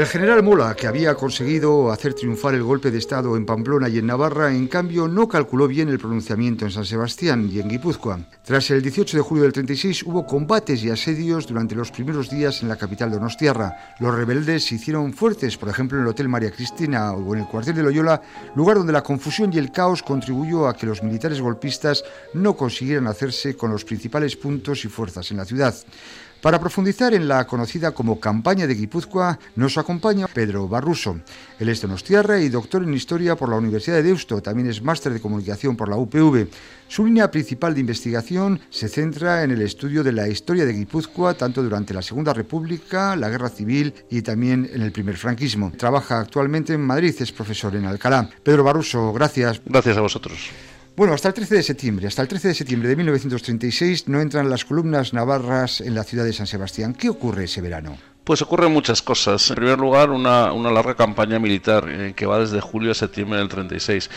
El general Mola, que había conseguido hacer triunfar el golpe de Estado en Pamplona y en Navarra, en cambio no calculó bien el pronunciamiento en San Sebastián y en Guipúzcoa. Tras el 18 de julio del 36 hubo combates y asedios durante los primeros días en la capital donostiarra. Los rebeldes se hicieron fuertes, por ejemplo en el Hotel María Cristina o en el cuartel de Loyola, lugar donde la confusión y el caos contribuyó a que los militares golpistas no consiguieran hacerse con los principales puntos y fuerzas en la ciudad. Para profundizar en la conocida como campaña de Guipúzcoa, nos acompaña Pedro Barruso. Él es donostiarra y doctor en Historia por la Universidad de Deusto. También es máster de Comunicación por la UPV. Su línea principal de investigación se centra en el estudio de la historia de Guipúzcoa, tanto durante la Segunda República, la Guerra Civil y también en el primer franquismo. Trabaja actualmente en Madrid, es profesor en Alcalá. Pedro Barruso, gracias. Gracias a vosotros. Bueno, hasta el 13 de septiembre, hasta el 13 de septiembre de 1936 no entran las columnas navarras en la ciudad de San Sebastián. ¿Qué ocurre ese verano? Pues ocurren muchas cosas. En primer lugar, una, larga campaña militar eh, que va desde julio a septiembre del 36.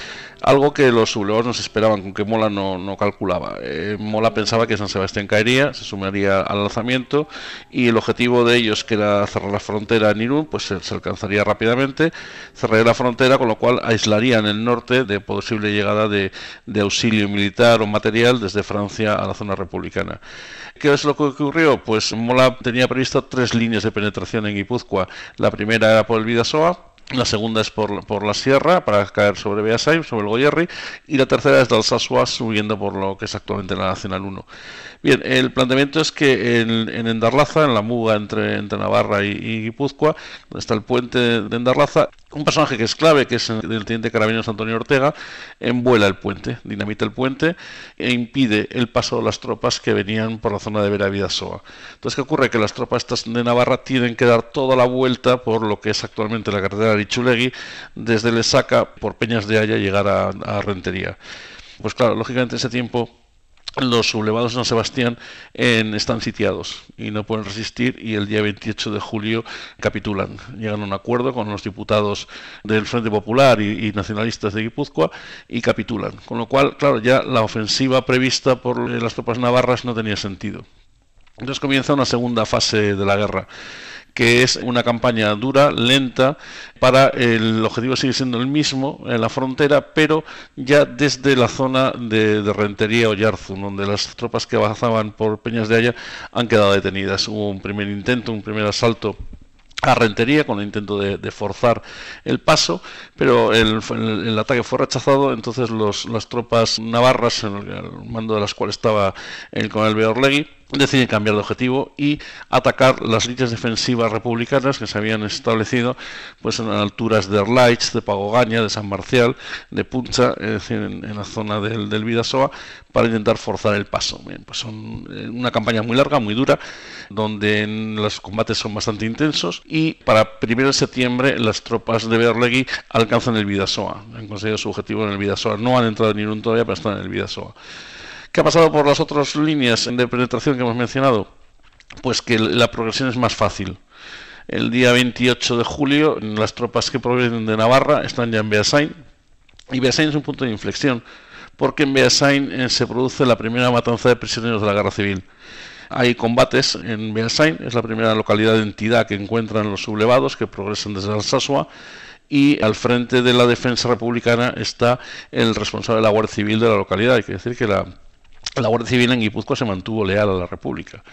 Algo que los sublevados no se esperaban, con que Mola no, calculaba. Eh, Mola pensaba que San Sebastián caería, se sumaría al alzamiento y el objetivo de ellos, que era cerrar la frontera en Irún, pues se, alcanzaría rápidamente. Cerraría la frontera, con lo cual aislarían el norte de posible llegada de, de auxilio militar o material desde Francia a la zona republicana. ¿Qué es lo que ocurrió? Pues Mola tenía previsto tres líneas de penetración en Guipúzcoa. La primera era por el Vidasoa, la segunda es por, por, la sierra para caer sobre Beasain, sobre el Goyerri, y la tercera es de Alsasua subiendo por lo que es actualmente la Nacional 1. Bien, el planteamiento es que en, en Endarlaza, en la muga entre, entre Navarra y, Guipúzcoa, donde está el puente de Endarlaza, un personaje que es clave, que es el teniente carabiniero Antonio Ortega, envuela el puente, dinamita el puente e impide el paso de las tropas que venían por la zona de Vera Vidasoa. Entonces, ¿qué ocurre? Que las tropas de Navarra tienen que dar toda la vuelta por lo que es actualmente la carretera de Ichulegui, desde Lesaca, por Peñas de Haya, llegar a, Rentería. Pues claro, lógicamente ese tiempo los sublevados de San Sebastián están sitiados y no pueden resistir y el día 28 de julio capitulan. Llegan a un acuerdo con los diputados del Frente Popular y, nacionalistas de Guipúzcoa y capitulan. Con lo cual, claro, ya la ofensiva prevista por las tropas navarras no tenía sentido. Entonces comienza una segunda fase de la guerra que es una campaña dura, lenta, para el objetivo sigue siendo el mismo en la frontera, pero ya desde la zona de, Rentería o Yarzun, donde las tropas que avanzaban por Peñas de Haya han quedado detenidas. Hubo un primer intento, un primer asalto a Rentería con el intento de, forzar el paso, pero el, ataque fue rechazado, entonces las tropas navarras, en el, mando de las cuales estaba el coronel Beorlegui, deciden cambiar de objetivo y atacar las líneas defensivas republicanas que se habían establecido pues en alturas de Erlaich, de Pagogaña, de San Marcial, de Puncha, es decir, en, la zona del, Vidasoa, para intentar forzar el paso. Pues son eh, una campaña muy larga, muy dura, donde los combates son bastante intensos y para 1 de septiembre las tropas de Berlegui alcanzan el Vidasoa, han conseguido su objetivo en el Vidasoa, no han entrado en ningún todavía, pero están en el Vidasoa. ¿Qué ha pasado por las otras líneas de penetración que hemos mencionado? Pues que la progresión es más fácil. El día 28 de julio, las tropas que provienen de Navarra están ya en Beasain. Y Beasain es un punto de inflexión, porque en Beasain eh, se produce la primera matanza de prisioneros de la guerra civil. Hay combates en Beasain, es la primera localidad de entidad que encuentran los sublevados que progresan desde Alsasua y al frente de la defensa republicana está el responsable de la Guardia Civil de la localidad. Hay decir que la la Guardia Civil en Guipúzcoa se mantuvo leal a la República.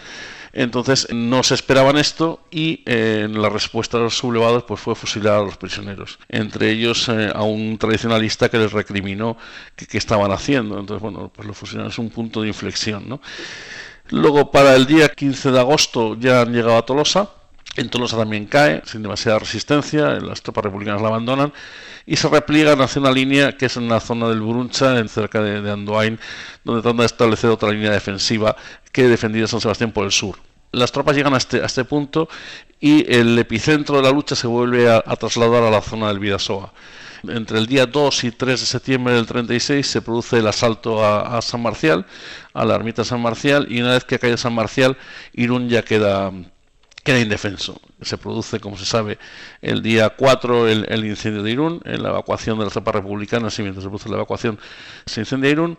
Entonces no se esperaban esto y eh, la respuesta de los sublevados pues, fue fusilar a los prisioneros. Entre ellos eh, a un tradicionalista que les recriminó que, estaban haciendo. Entonces, bueno, pues lo fusilaron es un punto de inflexión. ¿no? Luego, para el día 15 de agosto ya han llegado a Tolosa en Tolosa también cae, sin demasiada resistencia, las tropas republicanas la abandonan y se repliegan hacia una línea que es en la zona del Buruncha, en cerca de, Andoain, donde tratan de establecer otra línea defensiva que defendía San Sebastián por el sur. Las tropas llegan a este, este punto y el epicentro de la lucha se vuelve a, trasladar a la zona del Vidasoa. Entre el día 2 y 3 de septiembre del 36 se produce el asalto a, a San Marcial, a la ermita San Marcial, y una vez que cae San Marcial, Irún ya queda queda indefenso. Se produce, como se sabe, el día 4 el, incendio de Irún, la evacuación de las tropas republicanas, y mientras se produce la evacuación se incendia Irún,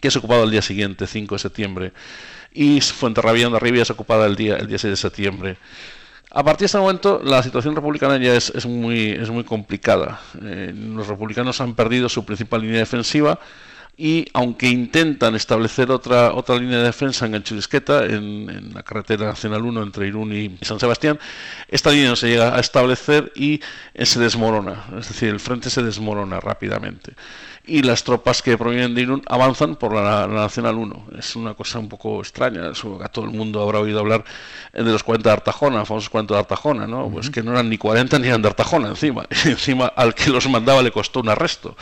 que es ocupado el día siguiente, 5 de septiembre, y Fuenterrabía de Arriba es ocupada el día, el día 6 de septiembre. A partir de este momento la situación republicana ya es, muy, es muy complicada. Eh, los republicanos han perdido su principal línea defensiva y aunque intentan establecer otra otra línea de defensa en Ganchurisqueta, en, en la carretera nacional 1 entre Irún y San Sebastián, esta línea no se llega a establecer y se desmorona, es decir, el frente se desmorona rápidamente y las tropas que provienen de Irún avanzan por la, Nacional 1. Es una cosa un poco extraña, a todo el mundo habrá oído hablar de los 40 de Artajona, famosos 40 de Artajona, ¿no? Pues que no eran ni 40 ni eran de Artajona encima, y encima al que los mandaba le costó un arresto.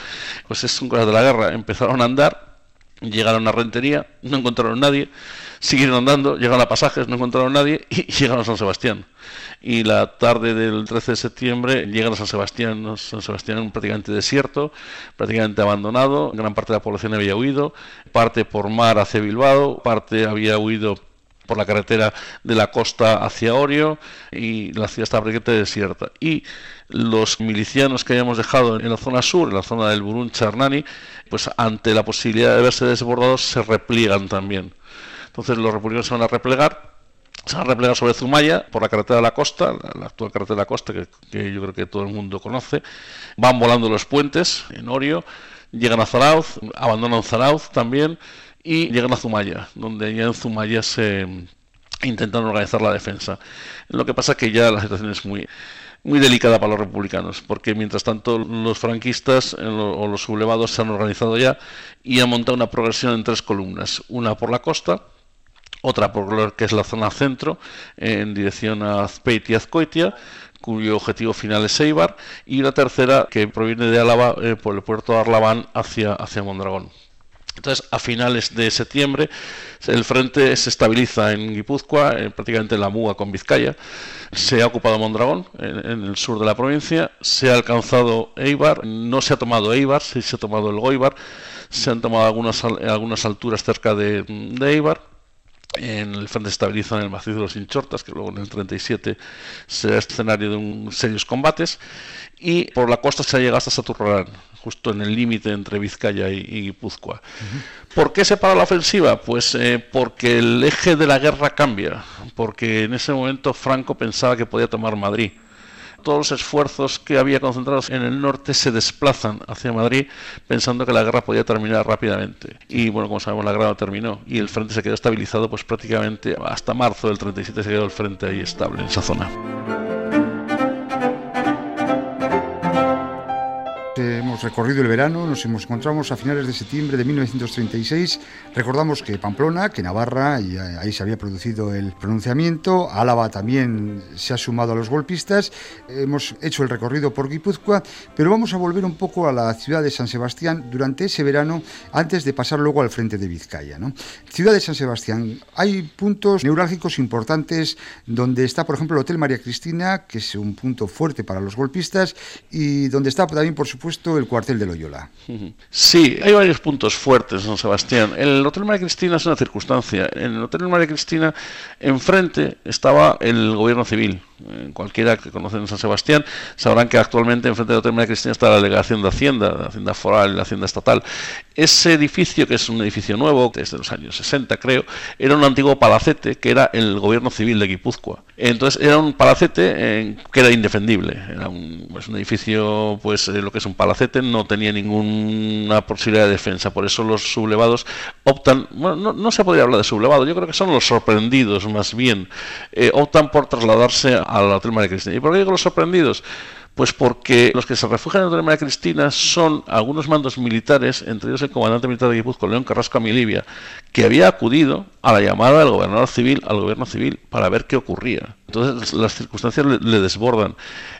Pues es un cosa de la guerra, empezaron a andar, llegaron a Rentería, no encontraron nadie, siguieron andando, llegaron a Pasajes, no encontraron nadie y llegaron a San Sebastián. Y la tarde del 13 de septiembre llegan a San Sebastián, San Sebastián prácticamente desierto, prácticamente abandonado, gran parte de la población había huido, parte por mar hacia Bilbao, parte había huido por la carretera de la costa hacia Orio y la ciudad prácticamente desierta. Y los milicianos que habíamos dejado en la zona sur, en la zona del Burún Charnani, pues ante la posibilidad de verse desbordados se repliegan también. Entonces los republicanos se van a replegar se han replegado sobre Zumaya por la carretera de la costa, la, actual carretera de la costa que, yo creo que todo el mundo conoce. Van volando los puentes en Orio, llegan a Zarauz, abandonan Zarauz también y llegan a Zumaya, donde ya en Zumaya se intentan organizar la defensa. Lo que pasa es que ya la situación es muy muy delicada para los republicanos, porque mientras tanto los franquistas eh, o los sublevados se han organizado ya y han montado una progresión en tres columnas, una por la costa, otra por lo que es la zona centro, en dirección a Azpeitia y Azcoitia, cuyo objetivo final es Eibar, y la tercera que proviene de Álava eh, por el puerto de Arlabán hacia, hacia Mondragón. Entonces, a finales de septiembre, el frente se estabiliza en Guipúzcoa, eh, prácticamente en la Muga con Vizcaya. Se ha ocupado Mondragón, en, el sur de la provincia. Se ha alcanzado Eibar. No se ha tomado Eibar, se ha tomado el Goibar. Se han tomado algunas, alturas cerca de Eibar en el frente estabiliza en el macizo de los Inchortas, que luego en el 37 será escenario de un, serios combates, y por la costa se ha llegado hasta Saturralán, justo en el límite entre Vizcaya y, Guipúzcoa. ¿Por qué se para la ofensiva? Pues eh, porque el eje de la guerra cambia, porque en ese momento Franco pensaba que podía tomar Madrid todos los esfuerzos que había concentrados en el norte se desplazan hacia Madrid pensando que la guerra podía terminar rápidamente. Y bueno, como sabemos, la guerra no terminó y el frente se quedó estabilizado pues prácticamente hasta marzo del 37 se quedó el frente ahí estable en esa zona. Hemos recorrido el verano, nos encontramos a finales de septiembre de 1936. Recordamos que Pamplona, que Navarra, y ahí se había producido el pronunciamiento, Álava también se ha sumado a los golpistas. Hemos hecho el recorrido por Guipúzcoa, pero vamos a volver un poco a la ciudad de San Sebastián durante ese verano, antes de pasar luego al frente de Vizcaya. Ciudad de San Sebastián, hay puntos neurálgicos importantes donde está, por ejemplo, el Hotel María Cristina, que es un punto fuerte para los golpistas, y donde está también, por supuesto, el cuartel de Loyola. Sí, hay varios puntos fuertes San Sebastián. El Hotel María Cristina es una circunstancia. En el Hotel María Cristina, enfrente estaba el gobierno civil. Cualquiera que conocen San Sebastián sabrán que actualmente enfrente del Hotel María Cristina está la delegación de Hacienda, la Hacienda Foral y la Hacienda Estatal. Ese edificio, que es un edificio nuevo, que es de los años 60 creo, era un antiguo palacete que era el gobierno civil de Guipúzcoa. Entonces era un palacete eh, que era indefendible. Era un, pues, un edificio, pues eh, lo que es un palacete, no tenía ninguna posibilidad de defensa. Por eso los sublevados optan, bueno, no, se podría hablar de sublevado, yo creo que son los sorprendidos más bien, eh, optan por trasladarse al Hotel María Cristina. ¿Y por qué digo los sorprendidos? Pues porque los que se refugian en María Cristina son algunos mandos militares, entre ellos el comandante militar de Guipúzcoa, León Carrasco Amilibia, que había acudido a la llamada del gobernador civil, al gobierno civil, para ver qué ocurría. Entonces las circunstancias le, desbordan.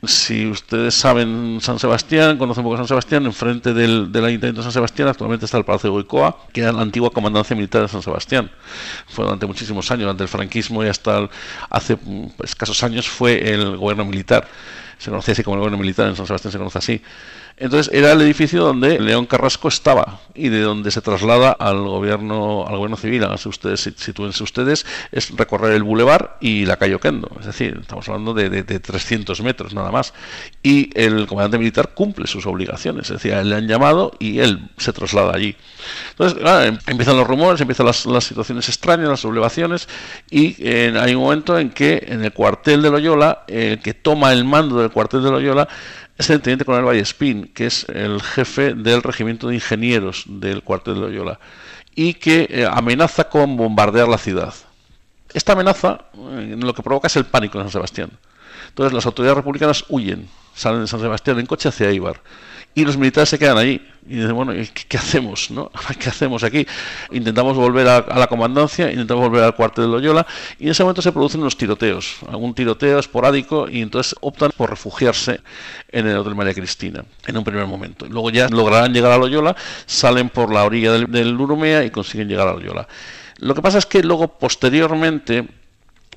Si ustedes saben San Sebastián, conocen un poco San Sebastián, enfrente del, del Ayuntamiento de San Sebastián actualmente está el Palacio de Goicoa, que era la antigua comandancia militar de San Sebastián. Fue durante muchísimos años, durante el franquismo y hasta hace pues, escasos años fue el gobierno militar. Se conocía así como el gobierno militar, en San Sebastián se conoce así. Entonces era el edificio donde León Carrasco estaba y de donde se traslada al gobierno al gobierno civil. Háganse ustedes, sitúense ustedes, es recorrer el bulevar y la calle Oquendo. Es decir, estamos hablando de, de, 300 metros nada más. Y el comandante militar cumple sus obligaciones. Es decir, le han llamado y él se traslada allí. Entonces, em, empiezan los rumores, empiezan las, situaciones extrañas, las sublevaciones y hay un momento en que en el cuartel de Loyola, el que toma el mando del cuartel de Loyola, es el teniente coronel Vallespín, que es el jefe del regimiento de ingenieros del cuartel de Loyola, y que eh, amenaza con bombardear la ciudad. Esta amenaza eh, lo que provoca es el pánico en San Sebastián. Entonces las autoridades republicanas huyen, salen de San Sebastián en coche hacia Ibar y los militares se quedan ahí. Y dicen, bueno, ¿qué, hacemos? No? ¿Qué hacemos aquí? Intentamos volver a, la comandancia, intentamos volver al cuartel de Loyola, y en ese momento se producen unos tiroteos, algún tiroteo esporádico, y entonces optan por refugiarse en el Hotel María Cristina, en un primer momento. Luego ya lograrán llegar a Loyola, salen por la orilla del, del Urumea y consiguen llegar a Loyola. Lo que pasa es que luego, posteriormente,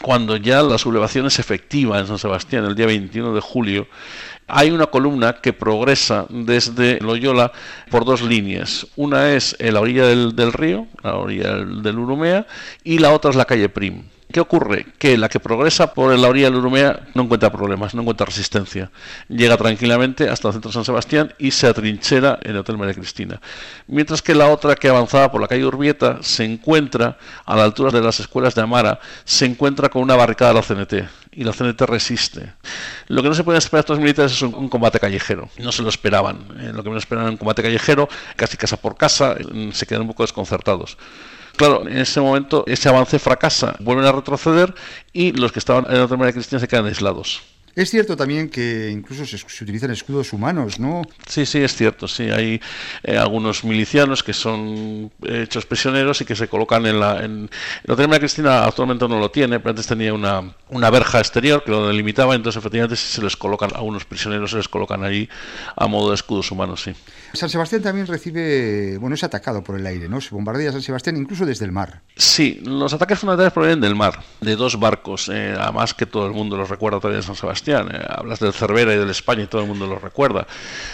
cuando ya la sublevación es efectiva en San Sebastián, el día 21 de julio, hay una columna que progresa desde Loyola por dos líneas. Una es en la orilla del, río, la orilla del Urumea, y la otra es la calle Prim. ¿Qué ocurre? Que la que progresa por la orilla del Urumea no encuentra problemas, no encuentra resistencia. Llega tranquilamente hasta el centro de San Sebastián y se atrinchera en el Hotel María Cristina. Mientras que la otra que avanzaba por la calle Urbieta se encuentra a la altura de las escuelas de Amara, se encuentra con una barricada de la CNT y la CNT resiste. Lo que no se pueden esperar estos militares es un, combate callejero. No se lo esperaban. Eh, lo que no esperaban un combate callejero, casi casa por casa, eh, se quedan un poco desconcertados. Claro, en ese momento ese avance fracasa, vuelven a retroceder y los que estaban en la otra manera cristiana se quedan aislados. Es cierto también que incluso se, utilizan escudos humanos, ¿no? Sí, sí, es cierto. Sí, hay eh, algunos milicianos que son hechos prisioneros y que se colocan en la. En, la María Cristina actualmente no lo tiene, pero antes tenía una, una verja exterior que lo delimitaba, entonces efectivamente si se les colocan a unos prisioneros, se les colocan ahí a modo de escudos humanos, sí. San Sebastián también recibe, bueno, es atacado por el aire, ¿no? Se bombardea San Sebastián incluso desde el mar. Sí, los ataques fundamentales provienen del mar, de dos barcos, eh, además que todo el mundo los recuerda todavía en San Sebastián eh, hablas del Cervera y del España y todo el mundo lo recuerda.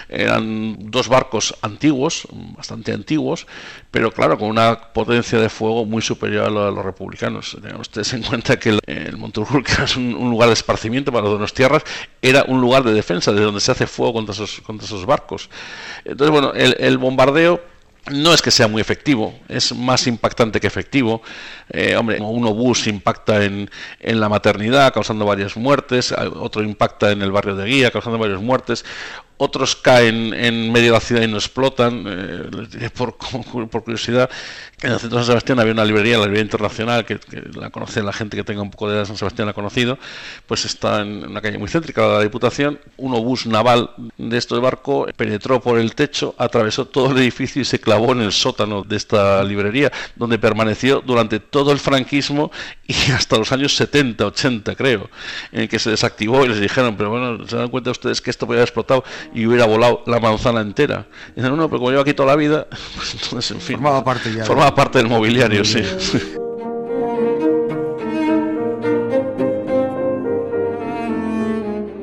Eran dos barcos antiguos, bastante antiguos, pero claro, con una potencia de fuego muy superior a, lo de los republicanos. Tengan ustedes en cuenta que el, el que es un, lugar de esparcimiento para los tierras, era un lugar de defensa, de donde se hace fuego contra esos, contra esos barcos. Entonces, bueno, el bombardeo no es que sea muy efectivo, es más impactante que efectivo. Eh, hombre, un obús impacta en, en, la maternidad, causando varias muertes, otro impacta en el barrio de Guía, causando varias muertes, otros caen en medio de la ciudad y no explotan. Eh, por, por, curiosidad, en el centro de San Sebastián había una librería, la librería internacional, que, la conoce la gente que tenga un poco de edad San Sebastián, la ha conocido, pues está en una calle muy céntrica de la Diputación. Un obús naval de estos barco penetró por el techo, atravesó todo el edificio y se clavó en el sótano de esta librería, donde permaneció durante todo el franquismo y hasta los años 70, 80, creo, en el que se desactivó y les dijeron, pero bueno, ¿se dan cuenta ustedes que esto podía haber explotado? Y hubiera volado la manzana entera. Y dicen, no, pero como llevo aquí toda la vida, pues entonces, en fin. Formaba parte ya. Formaba parte del mobiliario, sí.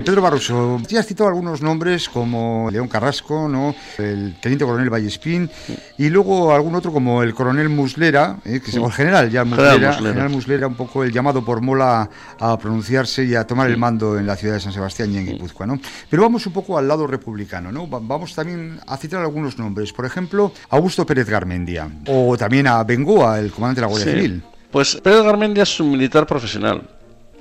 Pedro Barroso, ya has citado algunos nombres como León Carrasco, ¿no? el teniente coronel Vallespín y luego algún otro como el coronel Muslera, ¿eh? que es el general ya Muslera, general Muslera. un poco el llamado por Mola a pronunciarse y a tomar el mando en la ciudad de San Sebastián y en Guipúzcoa. ¿no? Pero vamos un poco al lado republicano, ¿no? vamos también a citar algunos nombres, por ejemplo, Augusto Pérez Garmendia o también a Bengoa, el comandante de la Guardia Civil. Pues Pérez Garmendia es un militar profesional,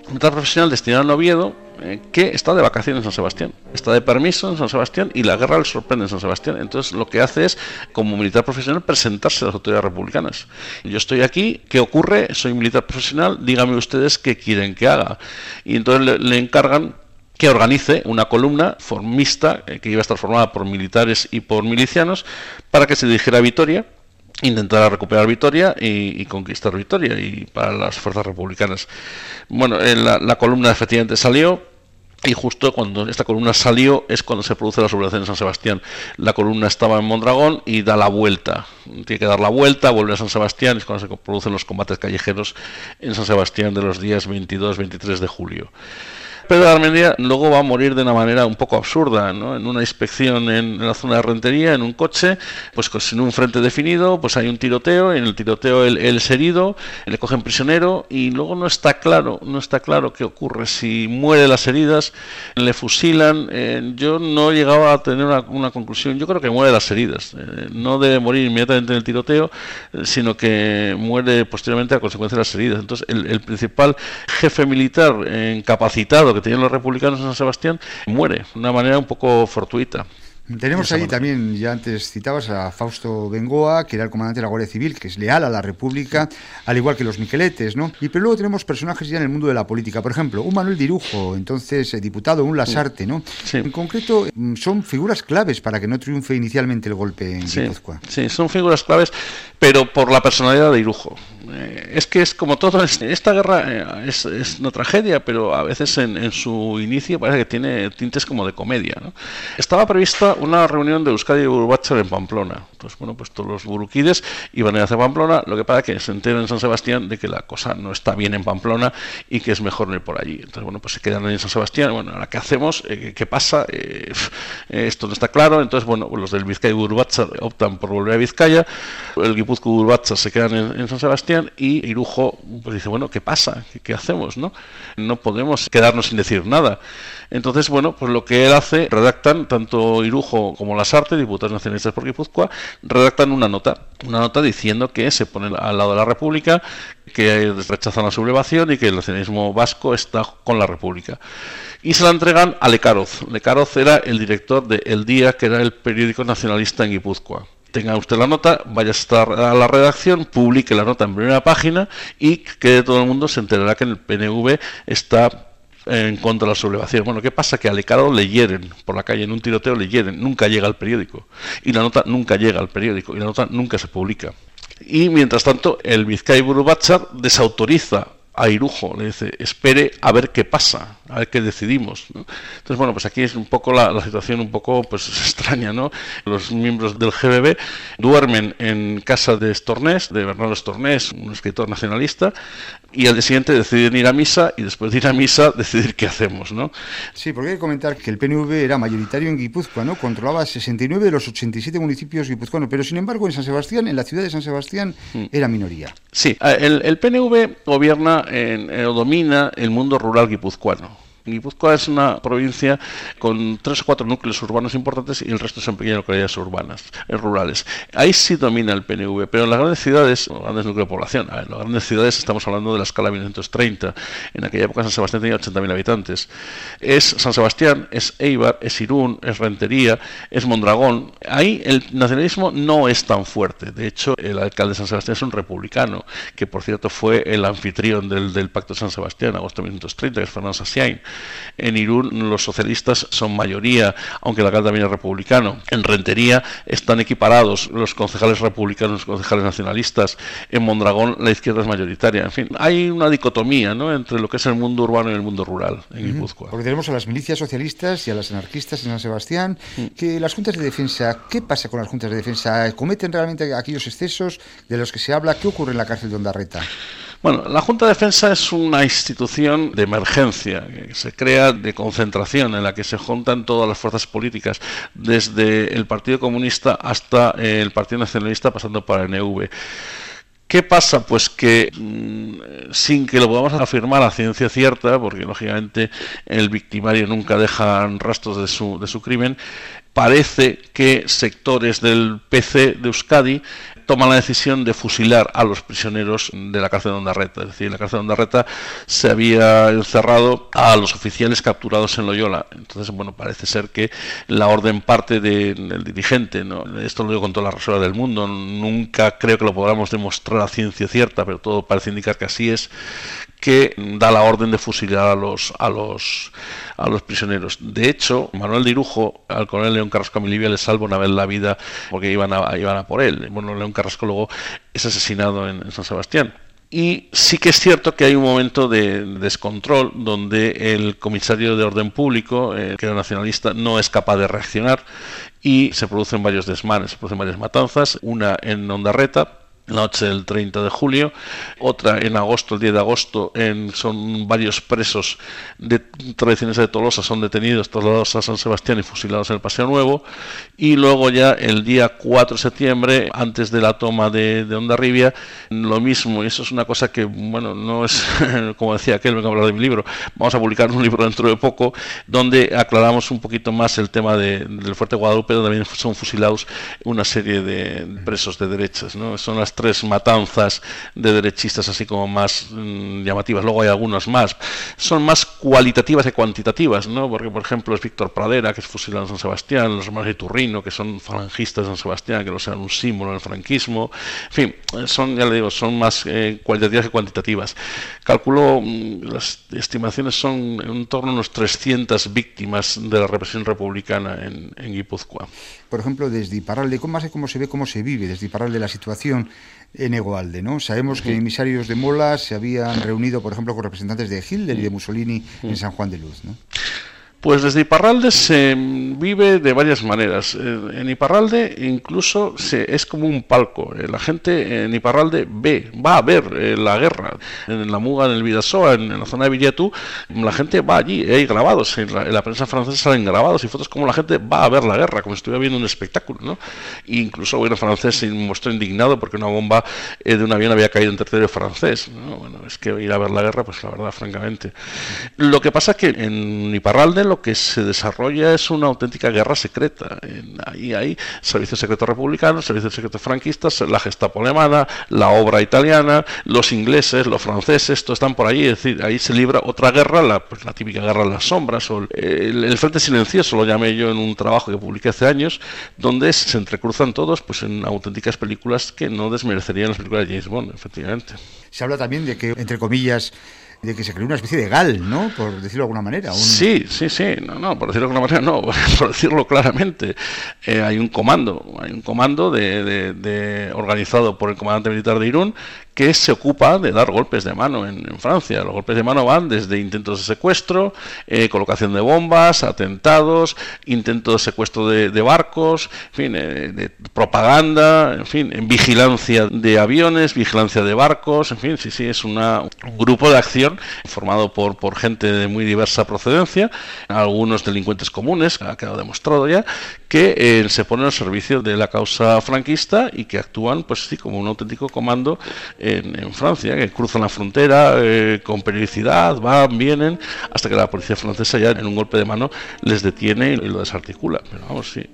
un profesional destinado a Oviedo eh, que está de vacaciones en San Sebastián, está de permiso en San Sebastián y la guerra le sorprende en San Sebastián. Entonces lo que hace es, como militar profesional, presentarse a las autoridades republicanas. Yo estoy aquí, ¿qué ocurre? Soy militar profesional, díganme ustedes qué quieren que haga. Y entonces le, encargan que organice una columna formista eh, que iba a estar formada por militares y por milicianos para que se dirigiera a Vitoria intentara recuperar Vitoria y, conquistar Vitoria y para las fuerzas republicanas. Bueno, eh, la, la, columna efectivamente salió y justo cuando esta columna salió es cuando se produce la sublevación en San Sebastián. La columna estaba en Mondragón y da la vuelta. Tiene que dar la vuelta, vuelve a San Sebastián, es cuando se producen los combates callejeros en San Sebastián de los días 22-23 de julio. Pedro Armendia luego va a morir de una manera un poco absurda, ¿no? En una inspección en, la zona de rentería, en un coche, pues sin un frente definido, pues hay un tiroteo, en el tiroteo él, es herido, le cogen prisionero y luego no está claro, no está claro qué ocurre, si muere las heridas, le fusilan, eh, yo no llegaba a tener una, conclusión, yo creo que muere las heridas, eh, no debe morir inmediatamente en el tiroteo, eh, sino que muere posteriormente a consecuencia de las heridas. Entonces, el, el principal jefe militar incapacitado que tenían los republicanos en San Sebastián muere de una manera un poco fortuita. Tenemos ahí también, ya antes citabas a Fausto Bengoa, que era el comandante de la Guardia Civil, que es leal a la República, al igual que los Miqueletes, ¿no? Y pero luego tenemos personajes ya en el mundo de la política. Por ejemplo, un Manuel Dirujo, entonces eh, diputado, un Lasarte, ¿no? En concreto, mm, son figuras claves para que no triunfe inicialmente el golpe en sí. Guipúzcoa. Sí, son figuras claves, pero por la personalidad de Dirujo. Eh, es que es como todo, esta guerra eh, es, una tragedia, pero a veces en, en, su inicio parece que tiene tintes como de comedia, ¿no? Estaba prevista una reunión de Euskadi y Urbachar en Pamplona. Entonces, bueno, pues todos los buruquides iban a ir hacia Pamplona, lo que pasa que se enteran en San Sebastián de que la cosa no está bien en Pamplona y que es mejor ir por allí. Entonces, bueno, pues se quedan ahí en San Sebastián, bueno, ahora qué hacemos, eh, qué pasa, eh, esto no está claro, entonces, bueno, los del Vizcaya y Urbachar optan por volver a Vizcaya, el Guipúzcoa y Urbachar se quedan en, San Sebastián y Irujo pues dice, bueno, ¿qué pasa? ¿Qué, ¿Qué hacemos? ¿no? no podemos quedarnos sin decir nada. Entonces, bueno, pues lo que él hace, redactan tanto Irujo como las artes, diputados nacionalistas por Guipúzcoa, redactan una nota, una nota diciendo que se pone al lado de la República, que rechazan la sublevación y que el nacionalismo vasco está con la República. Y se la entregan a Lecaroz. Lecaroz era el director de El Día, que era el periódico nacionalista en Guipúzcoa tenga usted la nota, vaya a la redacción, publique la nota en primera página y que todo el mundo se enterará que el PNV está en contra de la sublevación. Bueno, ¿qué pasa? Que a Lecaro le hieren por la calle, en un tiroteo le hieren, nunca llega al periódico. Y la nota nunca llega al periódico, y la nota nunca se publica. Y mientras tanto, el Vizcay Burubachar desautoriza a Irujo, le dice, espere a ver qué pasa, a ver qué decidimos. Entonces, bueno, pues aquí es un poco la, situación un poco pues extraña, ¿no? Los miembros del GBB duermen en casa de Estornés, de Bernardo Estornés, un escritor nacionalista, y al día siguiente deciden ir a misa y después de ir a misa decidir qué hacemos, ¿no? Sí, porque hay que comentar que el PNV era mayoritario en Guipúzcoa, ¿no? Controlaba 69 de los 87 municipios guipuzcoanos, pero sin embargo en San Sebastián, en la ciudad de San Sebastián, mm. era minoría. Sí, el, el PNV gobierna en, o domina el mundo rural guipuzcoano Guipúzcoa es una provincia con tres o cuatro núcleos urbanos importantes y el resto son pequeñas localidades urbanas, eh, rurales. Ahí sí domina el PNV, pero en las grandes ciudades, los grandes núcleos de población, en las grandes ciudades estamos hablando de la escala 1930. En aquella época San Sebastián tenía 80.000 habitantes. Es San Sebastián, es Eibar, es Irún, es Rentería, es Mondragón. Ahí el nacionalismo no es tan fuerte. De hecho, el alcalde de San Sebastián es un republicano, que por cierto fue el anfitrión del, del Pacto de San Sebastián, agosto de 1930, que es Fernando Sassiain. En Irún los socialistas son mayoría, aunque el alcalde también es republicano. En Rentería están equiparados los concejales republicanos los concejales nacionalistas. En Mondragón la izquierda es mayoritaria. En fin, hay una dicotomía ¿no? entre lo que es el mundo urbano y el mundo rural en Guipúzcoa. Porque tenemos a las milicias socialistas y a las anarquistas en San Sebastián, mm. que las juntas de defensa, ¿qué pasa con las juntas de defensa? ¿Cometen realmente aquellos excesos de los que se habla? ¿Qué ocurre en la cárcel de Ondarreta? Bueno, la Junta de Defensa es una institución de emergencia que se crea de concentración en la que se juntan todas las fuerzas políticas, desde el Partido Comunista hasta el Partido Nacionalista, pasando por el NV. ¿Qué pasa? Pues que mm, sin que lo podamos afirmar a ciencia cierta, porque lógicamente el victimario nunca deja rastros de su, de su crimen, parece que sectores del PC de Euskadi toma la decisión de fusilar a los prisioneros de la cárcel de Ondarreta. Es decir, en la cárcel de Ondarreta se había encerrado a los oficiales capturados en Loyola. Entonces, bueno, parece ser que la orden parte del dirigente. ¿no? Esto lo digo con toda la reserva del mundo. Nunca creo que lo podamos demostrar a ciencia cierta, pero todo parece indicar que así es que da la orden de fusilar a los, a los, a los prisioneros. De hecho, Manuel Dirujo, al coronel León Carrasco Milivia le salva una vez la vida porque iban a, iban a por él. Bueno, León Carrasco luego es asesinado en, San Sebastián. Y sí que es cierto que hay un momento de descontrol donde el comisario de orden público, eh, que era nacionalista, no es capaz de reaccionar y se producen varios desmanes, se producen varias matanzas, una en Ondarreta, noche del 30 de julio, otra en agosto, el 10 de agosto, en, son varios presos de tradiciones de Tolosa, son detenidos, trasladados a San Sebastián y fusilados en el Paseo Nuevo, y luego ya el día 4 de septiembre, antes de la toma de, de Ondarribia, lo mismo, y eso es una cosa que, bueno, no es, como decía aquel, vengo a hablar de mi libro, vamos a publicar un libro dentro de poco, donde aclaramos un poquito más el tema de, del Fuerte Guadalupe, donde también son fusilados una serie de presos de derechas, ¿no? Son las tres matanzas de derechistas así como más mm, llamativas. Luego hay algunas más. Son más cualitativas que cuantitativas, ¿no? Porque, por ejemplo, es Víctor Pradera, que es fusilado en San Sebastián, los hermanos de Turrino, que son falangistas de San Sebastián, que no sean un símbolo del franquismo. En fin, son, ya le digo, son más eh, cualitativas que cuantitativas. Calculo, mm, las estimaciones son en torno a unos 300 víctimas de la represión republicana en, en Guipúzcoa. Por ejemplo, desde Iparralde, ¿cómo, cómo se ve, cómo se vive desde Iparralde la situación en Egoalde, ¿no? Sabemos que emisarios de Mola se habían reunido, por ejemplo, con representantes de Hitler y de Mussolini en San Juan de Luz, ¿no? Pues desde Iparralde se vive de varias maneras. Eh, en Iparralde incluso se, es como un palco. Eh, la gente en Iparralde ve, va a ver eh, la guerra. En la Muga, en el Vidasoa, en, la zona de Villetú, la gente va allí. Hay grabados. En la, prensa francesa salen grabados y fotos como la gente va a ver la guerra, como si estuviera viendo un espectáculo. ¿no? Incluso el francés se mostró indignado porque una bomba de un avión había caído en territorio francés. Bueno, es que ir a ver la guerra, pues la verdad, francamente. Lo que pasa es que en Iparralde que se desarrolla es una auténtica guerra secreta. Ahí hay servicios secretos republicanos, servicios secretos franquistas, la Gestapo alemana, la obra italiana, los ingleses, los franceses, todos están por ahí. Es decir, ahí se libra otra guerra, la, pues, la típica guerra de las sombras, o el, Frente Silencioso, lo llamé yo en un trabajo que publiqué hace años, donde se entrecruzan todos pues en auténticas películas que no desmerecerían las películas de James Bond, efectivamente. Se habla también de que, entre comillas, de que se creó una especie de GAL, ¿no? Por decirlo de alguna manera. Sí, sí, sí, no, no, por decirlo de alguna manera, no, por decirlo claramente. Eh, hay un comando, hay un comando de, de, organizado por el comandante militar de Irún que se ocupa de dar golpes de mano en, Francia. Los golpes de mano van desde intentos de secuestro, eh, colocación de bombas, atentados, intentos de secuestro de, barcos, fin, eh, de propaganda, en fin, en vigilancia de aviones, vigilancia de barcos, en fin, sí, sí, es una, un grupo de acción formado por, por gente de muy diversa procedencia, algunos delincuentes comunes, ha quedado demostrado ya, que eh, se ponen al servicio de la causa franquista y que actúan, pues sí, como un auténtico comando en, Francia, que cruzan la frontera eh, con periodicidad, van, vienen, hasta que la policía francesa ya en un golpe de mano les detiene y lo desarticula. Pero vamos, sí,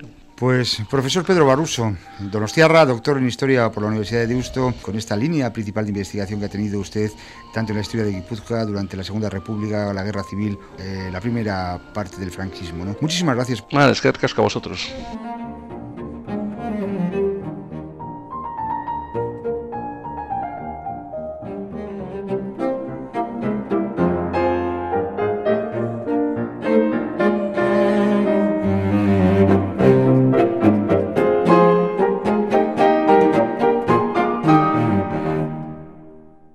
pues, profesor Pedro Baruso, donostiarra, doctor en Historia por la Universidad de Deusto, con esta línea principal de investigación que ha tenido usted, tanto en la historia de Guipúzcoa durante la Segunda República, la Guerra Civil, eh, la primera parte del franquismo. Muchísimas gracias. Nada, es que a vosotros.